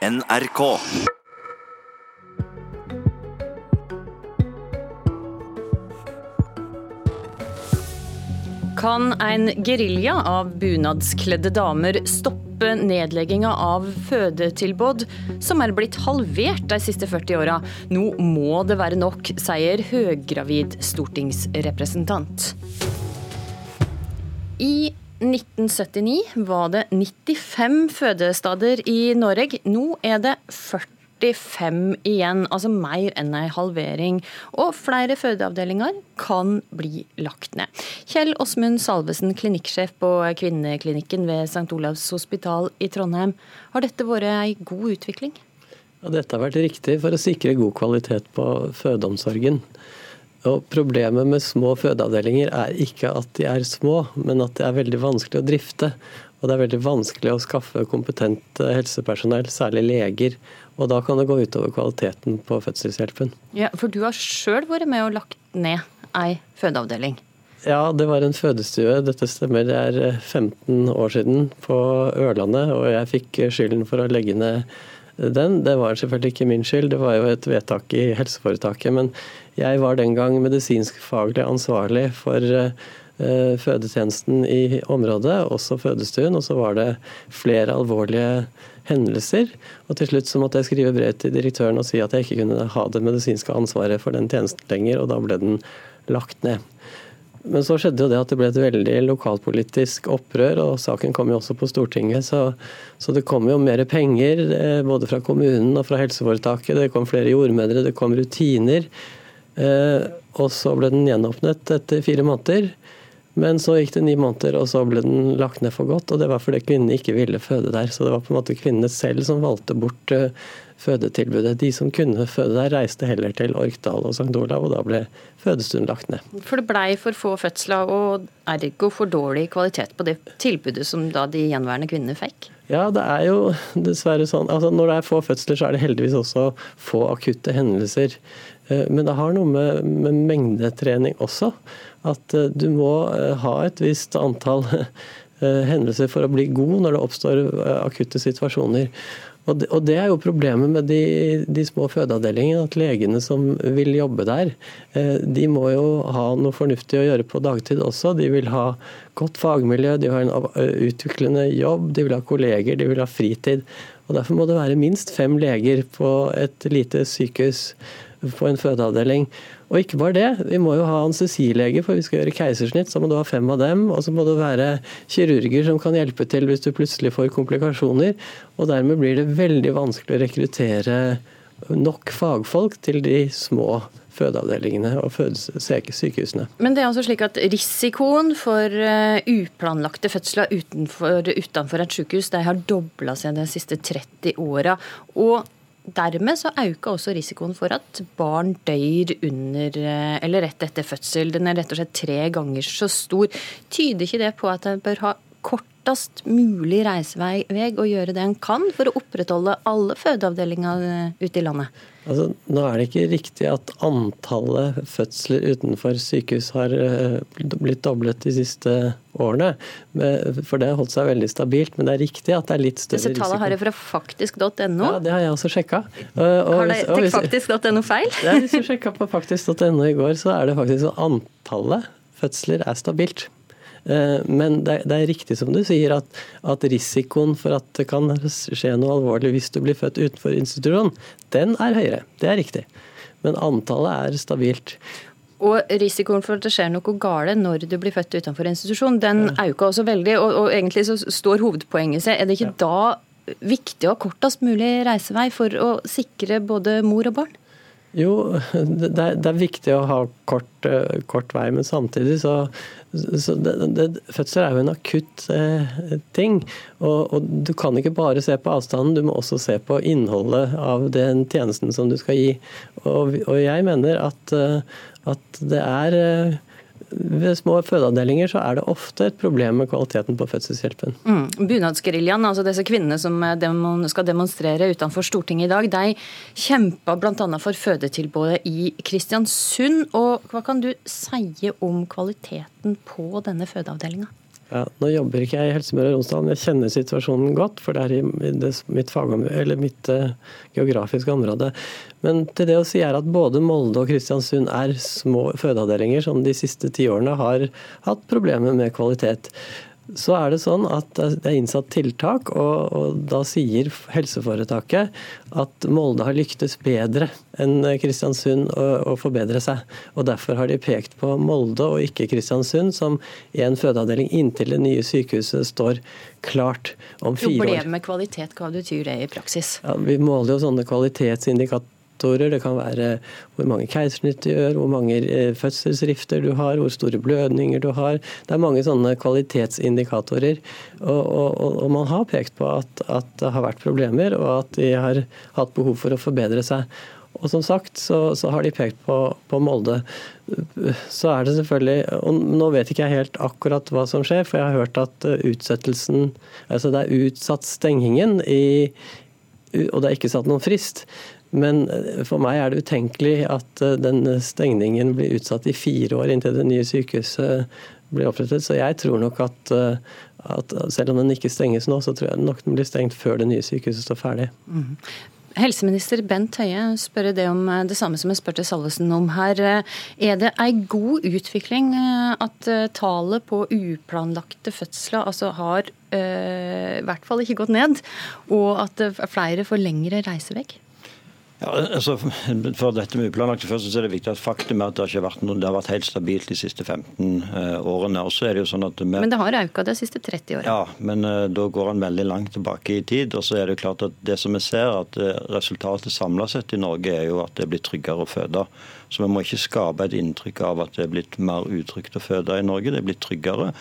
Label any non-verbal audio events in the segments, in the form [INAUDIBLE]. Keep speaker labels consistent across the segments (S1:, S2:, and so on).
S1: NRK.
S2: Kan en gerilja av bunadskledde damer stoppe nedlegginga av fødetilbud, som er blitt halvert de siste 40 åra? Nå må det være nok, sier høggravid stortingsrepresentant. I 1979 var det 95 fødesteder i Norge. Nå er det 40 45 igjen, altså mer enn en halvering. Og flere fødeavdelinger kan bli lagt ned. Kjell Åsmund Salvesen, klinikksjef på kvinneklinikken ved St. Olavs hospital i Trondheim. Har dette vært ei god utvikling?
S3: Ja, dette har vært riktig for å sikre god kvalitet på fødeomsorgen. Og Problemet med små fødeavdelinger er ikke at de er små, men at det er veldig vanskelig å drifte. Og det er veldig vanskelig å skaffe kompetent helsepersonell, særlig leger. Og da kan det gå utover kvaliteten på fødselshjelpen.
S2: Ja, For du har sjøl vært med og lagt ned ei fødeavdeling?
S3: Ja, det var en fødestue. Dette stemmer. Det er 15 år siden på Ørlandet, og jeg fikk skylden for å legge ned den. Det var selvfølgelig ikke min skyld, det var jo et vedtak i helseforetaket. Men jeg var den gang medisinskfaglig ansvarlig for eh, fødetjenesten i området, også fødestuen. Og så var det flere alvorlige hendelser. Og til slutt så måtte jeg skrive brev til direktøren og si at jeg ikke kunne ha det medisinske ansvaret for den tjenesten lenger, og da ble den lagt ned. Men så skjedde jo det at det ble et veldig lokalpolitisk opprør, og saken kom jo også på Stortinget. Så, så det kom jo mer penger, eh, både fra kommunen og fra helseforetaket. Det kom flere jordmødre, det kom rutiner. Eh, og så ble den gjenåpnet etter fire måneder. Men så gikk det ni måneder, og så ble den lagt ned for godt. Og det var fordi kvinnene ikke ville føde der. Så det var på en måte kvinnene selv som valgte bort eh, fødetilbudet. De som kunne føde der, reiste heller til Orkdal og St. Olav, og da ble fødestuen lagt ned.
S2: For det blei for få fødsler, og ergo for dårlig kvalitet på det tilbudet som da de gjenværende kvinnene fikk?
S3: Ja, det er jo dessverre sånn. Altså, når det er få fødsler, så er det heldigvis også få akutte hendelser. Eh, men det har noe med, med mengdetrening også at eh, du må eh, ha et visst antall [LAUGHS] hendelser for å bli god når det oppstår akutte situasjoner. Og det, og det er jo problemet med de, de, små fødeavdelingene, at legene som vil jobbe der, de må jo ha noe fornuftig å gjøre på dagtid også. De vil ha godt fagmiljø, de har en utviklende jobb, de vil ha kolleger, de vil ha fritid. Og Derfor må det være minst fem leger på et lite sykehus på en fødeavdeling. Og ikke bare det, vi må jo ha anestesilege, for vi skal gjøre keisersnitt. Så må du ha fem av dem. Og så må det være kirurger som kan hjelpe til hvis du plutselig får komplikasjoner. Og dermed blir det veldig vanskelig å rekruttere nok fagfolk til de små fødeavdelingene og sykehusene.
S2: Men det er altså slik at risikoen for eh, uplanlagte fødsler utenfor, utenfor et sykehus de har dobla seg de siste 30 åra. Og Dermed så øker også risikoen for at barn dør under eh, eller rett etter fødsel. Den er rett og slett tre ganger så stor. Tyder ikke det på at en bør ha kortest mulig reisevei å gjøre det en kan for å opprettholde alle fødeavdelinger eh, ute i landet?
S3: Altså, nå er det ikke riktig at antallet fødsler utenfor sykehus har eh, blitt doblet de siste årene. For det har holdt seg veldig stabilt. Men det er riktig at det er litt større
S2: risiko. Disse tallene har jeg fra faktisk.no.
S3: Ja, det har jeg også sjekka.
S2: Har dere faktisk.no feil?
S3: Ja, hvis du sjekka på faktisk.no i går, så er det faktisk antallet fødsler er stabilt. Eh, men det, er riktig som du sier, at, at, risikoen for at det kan skje noe alvorlig hvis du blir født utenfor institusjon, den er høyere. Det er riktig. Men antallet er stabilt.
S2: Og risikoen for at det skjer noe gale når du blir født utenfor institusjon, den ja. øker også veldig. Og, og, egentlig så står hovedpoenget seg. Er det ikke ja. da viktig å ha kortest mulig reisevei for å sikre både mor og barn?
S3: Jo, det er, det er, viktig å ha kort, eh, kort vei, men samtidig så, så det, det, Fødsel er jo en akutt eh, ting. Og, og, du kan ikke bare se på avstanden, du må også se på innholdet av den tjenesten som du skal gi. Og, og jeg mener at, eh, at det er eh, ved små fødeavdelinger så er det ofte et problem med kvaliteten på fødselshjelpen.
S2: Mm. Bunadsgeriljaen, altså disse kvinnene som demon skal demonstrere utenfor Stortinget i dag, de kjempa bl.a. for fødetilbudet i Kristiansund. Og hva kan du si om kvaliteten på denne fødeavdelinga?
S3: Ja, nå jobber ikke jeg i Helse Møre og Romsdal, men jeg kjenner situasjonen godt. For det er i det, mitt, mitt uh, geografiske område. Men til det å si er at både Molde og Kristiansund er små fødeavdelinger som de siste ti årene har hatt problemer med kvalitet så er det sånn at det er innsatt tiltak, og, og, da sier helseforetaket at Molde har lyktes bedre enn Kristiansund å, å, forbedre seg. Og Derfor har de pekt på Molde og ikke Kristiansund som en fødeavdeling inntil det nye sykehuset står klart om fire år.
S2: Problemet med kvalitet, hva betyr det i praksis?
S3: Ja, vi måler jo sånne kvalitetsindikatorer faktorer. Det kan være hvor mange keisersnitt du gjør, hvor mange eh, fødselsrifter du har, hvor store blødninger du har. Det er mange sånne kvalitetsindikatorer. Og, og, og man har pekt på at, at, det har vært problemer, og at de har hatt behov for å forbedre seg. Og som sagt så, så har de pekt på, på, Molde. Så er det selvfølgelig og Nå vet ikke jeg helt akkurat hva som skjer, for jeg har hørt at eh, utsettelsen Altså det er utsatt stengingen i og det er ikke satt noen frist. Men eh, for meg er det utenkelig at eh, den stengningen blir utsatt i fire år inntil det nye sykehuset blir opprettet. Så jeg tror nok at, eh, at selv om den ikke stenges nå, så tror jeg nok den blir stengt før det nye sykehuset står ferdig. Mm.
S2: Helseminister Bent Høie spør det om det samme som jeg spurte Salvesen om her. Er det ei god utvikling at tallet på uplanlagte fødsler altså har øh, i hvert fall ikke gått ned, og at flere får lengre reisevei?
S1: Ja, altså, for dette med uplanlagte fødsler så er det viktig at faktum er at det har, ikke vært noe, det har vært helt stabilt de siste 15 eh, årene. Og så er det jo sånn at
S2: med, men det har økt de siste 30 årene?
S1: Ja, men uh, da går han veldig langt tilbake i tid. Og så er det jo klart at det som vi ser, at eh, resultatet samla sett i Norge er jo at det er blitt tryggere å føde. Så vi må ikke skape et inntrykk av at det er blitt mer utrygt å føde i Norge. Det er blitt tryggere.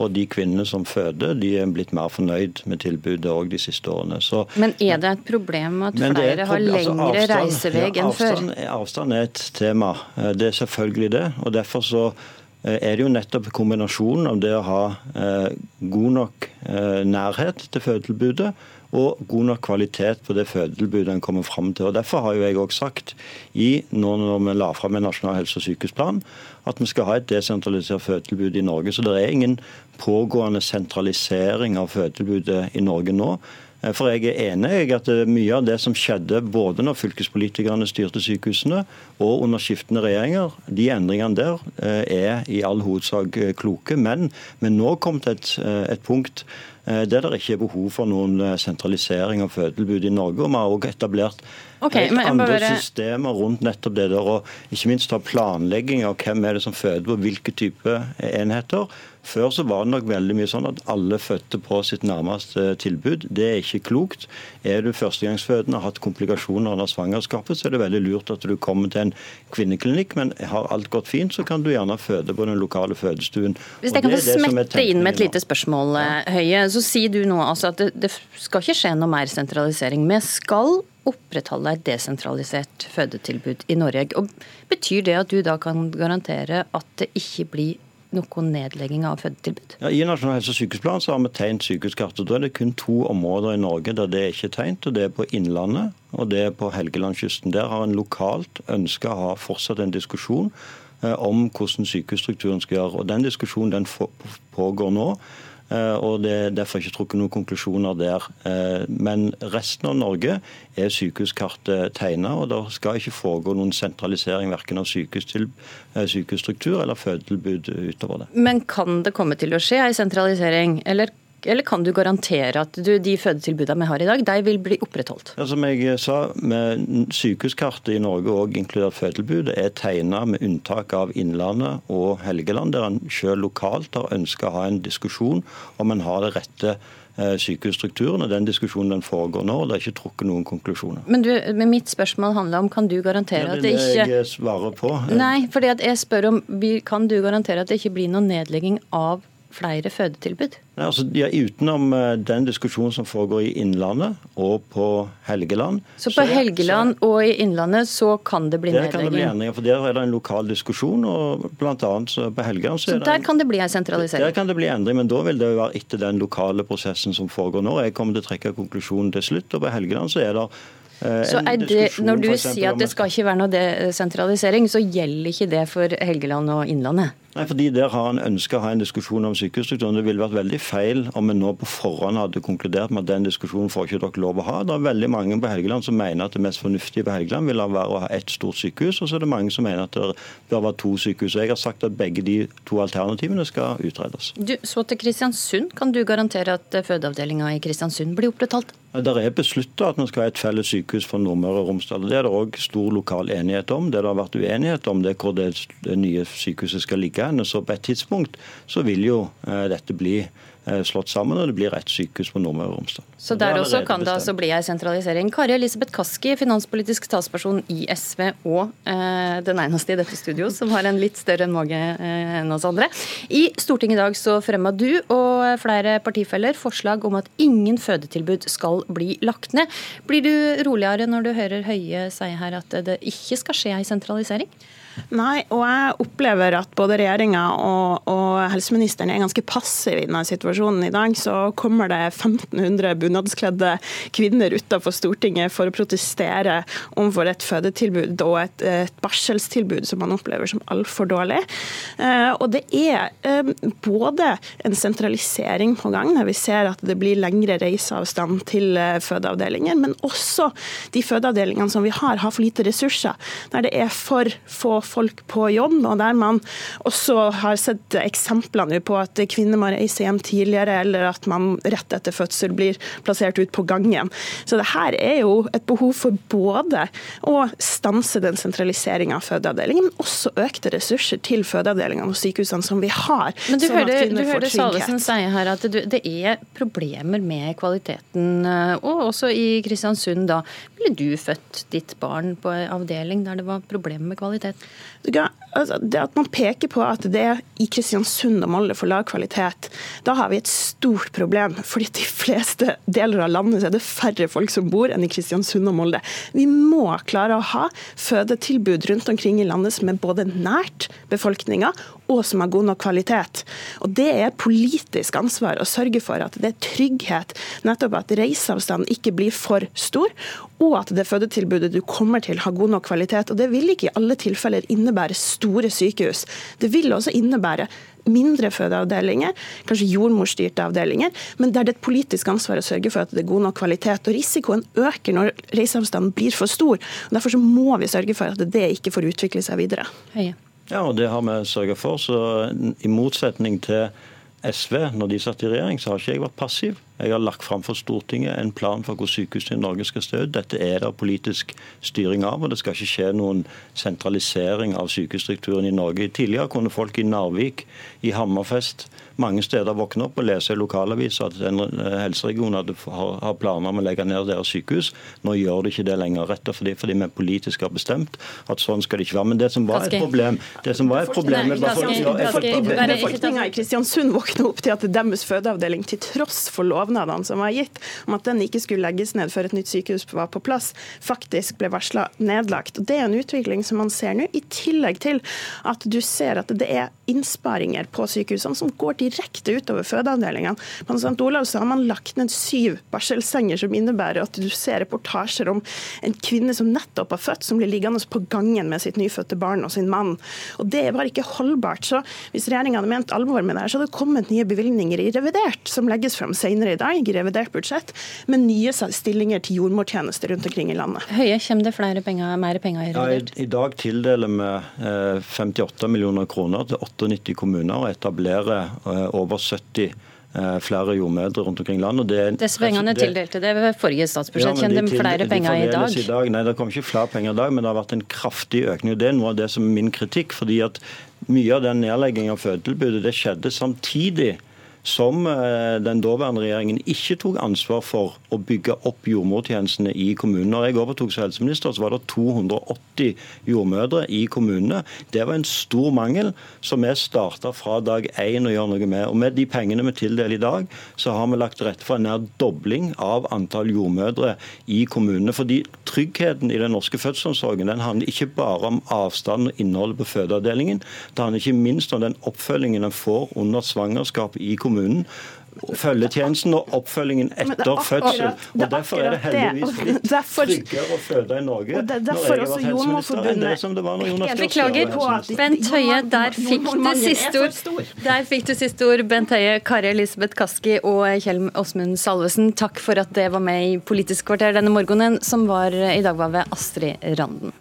S1: Og de kvinnene som føder, de er blitt mer fornøyd med tilbudet òg de siste årene. Så,
S2: men er det et problem at flere har altså lengre altså reisevei ja, enn før?
S1: Avstand er et tema. Eh, det er selvfølgelig det. og derfor så eh, er det jo nettopp kombinasjonen av det å ha eh, god nok nærhet til fødetilbudet og god nok kvalitet på det fødetilbudet en kommer fram til. Og Derfor har jo jeg også sagt, i, nå når vi la fram en nasjonal helse- og sykehusplan, at vi skal ha et desentralisert fødetilbud i Norge. Så det er ingen pågående sentralisering av fødetilbudet i Norge nå. Eh, for jeg er enig i at mye av det som skjedde både når fylkespolitikerne styrte sykehusene og under skiftende regjeringer, de endringene der eh, er i all hovedsak eh, kloke. Men vi nå kommet til et, et punkt der det ikke er behov for noen eh, sentralisering av fødetilbudet i Norge. og Vi har også etablert okay, andre bare... systemer rundt nettopp det der, og ikke minst ta planlegging av hvem er det som føder på hvilke type enheter. Før så var det nok veldig mye sånn at alle fødte på sitt nærmeste tilbud. Det er ikke klokt. Er du førstegangsfødende og har hatt komplikasjoner under svangerskapet, så er det veldig lurt at du kommer til en kvinneklinikk, men har alt gått fint, så kan du gjerne føde på den lokale fødestuen.
S2: Hvis jeg kan få smette inn med et lite spørsmål. Høie. Så sier du nå altså at det, det skal ikke skje noe mer sentralisering. Vi skal opprettholde et desentralisert fødetilbud i Norge. Og Betyr det at du da kan garantere at det ikke blir noen nedlegging av fødetilbud?
S1: Ja, I Nasjonal helse- og sykehusplan så har vi tegnet sykehuskartet. Da er det kun to områder i Norge der det er ikke er tegnet. og Det er på Innlandet og det er på Helgelandskysten. Der har en lokalt ønska å ha fortsatt en diskusjon eh, om hvordan sykehusstrukturen skal gjøre. og Den diskusjonen den pågår nå. Eh, og Det er derfor ikke trukket noen konklusjoner der. Eh, men resten av Norge er sykehuskartet tegna, og det skal ikke foregå noen sentralisering verken av eh, sykehusstruktur eller fødetilbud utover det.
S2: Men kan det komme til å skje ei sentralisering, eller eller kan du garantere at du, de fødetilbudene vi har i dag, de vil bli opprettholdt?
S1: Ja, som jeg sa, med Sykehuskartet i Norge, og inkludert fødetilbudet, er tegna med unntak av Innlandet og Helgeland, der en selv lokalt har ønska å ha en diskusjon om en har det rette eh, sykehusstrukturen, og Den diskusjonen den foregår nå, og det er ikke trukket noen konklusjoner.
S2: Men, du, men Mitt spørsmål handler om kan du garantere ja,
S1: det at det
S2: ikke
S1: Det jeg svarer på.
S2: Nei, fordi at jeg spør om kan du garantere at det ikke blir noen nedlegging av flere fødetilbud?
S1: Nei, altså, ja, utenom uh, den diskusjonen som foregår i Innlandet og på Helgeland
S2: Så på så, Helgeland så, og i Innlandet så kan det bli nedlegging?
S1: Der kan det bli endringer, for der er det en lokal diskusjon. og blant annet på Helgeland
S2: så, så der en, kan det bli en sentralisering?
S1: Der kan det bli endring, men da vil det være etter den lokale prosessen som foregår nå. Jeg kommer til å trekke konklusjonen til slutt. og På Helgeland så er det
S2: eh, så det, Når du sier at det skal ikke være noe desentralisering, så gjelder ikke det for Helgeland og Innlandet?
S1: Nei, fordi Der har en ønska å ha en diskusjon om sykehusstrukturen. Det ville vært veldig feil om vi nå på forhånd hadde konkludert med at den diskusjonen får ikke dere lov å ha. Det er veldig mange på Helgeland som mener at det mest fornuftige på Helgeland vil være å ha ett stort sykehus, og så er det mange som mener at det bør være to sykehus. Jeg har sagt at begge de to alternativene skal utredes.
S2: Du, så til Kristiansund. Kan du garantere at fødeavdelinga i Kristiansund blir opprettholdt?
S1: Det er besluttet at vi skal ha et felles sykehus for Nordmøre og Romsdal. Det er det òg stor lokal enighet om. Det det har vært uenighet om, det er hvor det, det nye sykehuset skal ligge. Så på et tidspunkt så vil jo eh, dette bli slått sammen, og det blir ett sykehus på Nordmøre og Romsdal.
S2: Så der også kan det altså bli ei sentralisering. Kari Elisabeth Kaski, finanspolitisk talsperson i SV, og eh, den eneste i dette studio som har en litt større mage eh, enn oss andre. I Stortinget i dag så fremma du og flere partifeller forslag om at ingen fødetilbud skal bli lagt ned. Blir du roligere når du hører Høie si her at det ikke skal skje ei sentralisering?
S4: Nei, og jeg opplever at både regjeringa og, og, helseministeren er ganske passive i denne situasjonen. I dag så kommer det 1500 bunadskledde kvinner utenfor Stortinget for å protestere overfor et fødetilbud og et, et barselstilbud som man opplever som altfor dårlig. Eh, og det er eh, både en sentralisering på gang, når vi ser at det blir lengre reiseavstand til eh, fødeavdelinger, men også de fødeavdelingene som vi har, har for lite ressurser. Der det er for få folk på jobb, og der man også har sett eksempler på at kvinner må reise hjem tidligere, eller at man rett etter fødsel blir plassert ut på gangen. Så det her er jo et behov for både å stanse den sentraliseringa av fødeavdelingen, men også økte ressurser til fødeavdelingene og sykehusene som vi har.
S2: Men du sånn hører, du hører Salesen si her at det er problemer med kvaliteten, eh, og også i Kristiansund da. Ville du født ditt barn på avdeling der det var problemer med kvalitet?
S4: Altså, det at man peker på at det er i Kristiansund og Molde for lav kvalitet, da har vi et stort problem. fordi de fleste deler av landet er det færre folk som bor enn i Kristiansund og Molde. Vi må klare å ha fødetilbud rundt omkring i landet som er både nært befolkninga og som har god nok kvalitet. Og Det er politisk ansvar å sørge for at det er trygghet, nettopp at reiseavstanden ikke blir for stor, og at det fødetilbudet du kommer til har god nok kvalitet. Og Det vil ikke i alle tilfeller innebære store sykehus. Det vil også innebære mindre fødeavdelinger, kanskje jordmorstyrte avdelinger, men der det er et politisk ansvar å sørge for at det er god nok kvalitet. og Risikoen øker når reiseavstanden blir for stor. og Derfor så må vi sørge for at det ikke får utvikle seg videre.
S2: Høye.
S1: Ja, og det har vi sørga for. Så i motsetning til SV, når de satt i regjering, så har ikke jeg vært passiv. Jeg har lagt fram for Stortinget en plan for hvor sykehusene i Norge skal stå. Dette er det politisk styring av, og det skal ikke skje noen sentralisering av sykehusstrukturen i Norge. Tidligere kunne folk i Narvik, i Hammerfest, mange steder våkne opp og lese i lokalaviser at en eh, helseregion har planer om å legge ned deres sykehus. Nå gjør de ikke det lenger, rett og slett fordi vi politisk har bestemt at sånn skal det ikke være. Men det som var et problem det som var et problem med
S4: Befolkninga i Kristiansund våkner opp til at deres fødeavdeling, til tross for lovnadene som var gitt om at den ikke skulle legges ned før et nytt sykehus var på plass, faktisk ble varsla nedlagt. Det er en utvikling som man ser nå, i tillegg til at du ser at det er innsparinger på sykehusene som går direkte utover fødeavdelingene. På St. Olav så har man lagt ned syv barselsenger, som innebærer at du ser reportasjer om en kvinne som nettopp har født, som blir liggende på gangen med sitt nyfødte barn og sin mann. Og Det er bare ikke holdbart. Så Hvis regjeringa hadde ment alvor med det, her, så hadde det kommet nye bevilgninger i revidert, som legges frem senere i dag, i revidert budsjett, med nye stillinger til jordmortjenester rundt omkring i landet.
S2: Høye, kommer det flere penger, mer penger i revidert?
S1: Ja, i, I dag tildeler vi 58 eh, millioner kroner til 98 kommuner og etablerer eh, over 70 eh, flere jordmødre rundt omkring landet.
S2: Disse pengene tildelte det ved forrige statsbudsjett. Ja, Kjenner de flere penger i dag?
S1: i dag? Nei, det kommer ikke flere penger i dag, men det har vært en kraftig økning. og Det er noe av det som er min kritikk. fordi at mye av den nedleggingen av fødetilbudet det skjedde samtidig som eh, den daværende regjeringen ikke tok ansvar for å bygge opp jordmortjenestene i kommunene. Når jeg overtok som helseminister, så var det 280 jordmødre i kommunene. Det var en stor mangel som vi starta fra dag én å gjøre noe med. Og Med de pengene vi tildeler i dag, så har vi lagt til rette for en nær dobling av antall jordmødre i kommunene. Fordi tryggheten i den norske fødselsomsorgen den handler ikke bare om avstand og innholdet på fødeavdelingen. Det handler ikke minst om den oppfølgingen en får under svangerskap i kommunen kommunen. følgetjenesten og oppfølgingen etter fødsel. Og Derfor er det heldigvis tryggere å føde i Norge
S4: når jeg er derfor også Jordmorforbundet
S1: enn det som det var når Jonas
S2: Jeg beklager. Bent Høie, der fikk du siste ord. Der fikk du siste ord, Bent Høie, Kari Elisabeth Kaski og Kjell Åsmund Salvesen. Takk for at det var med i Politisk kvarter denne morgenen, som var i dag var ved Astrid Randen.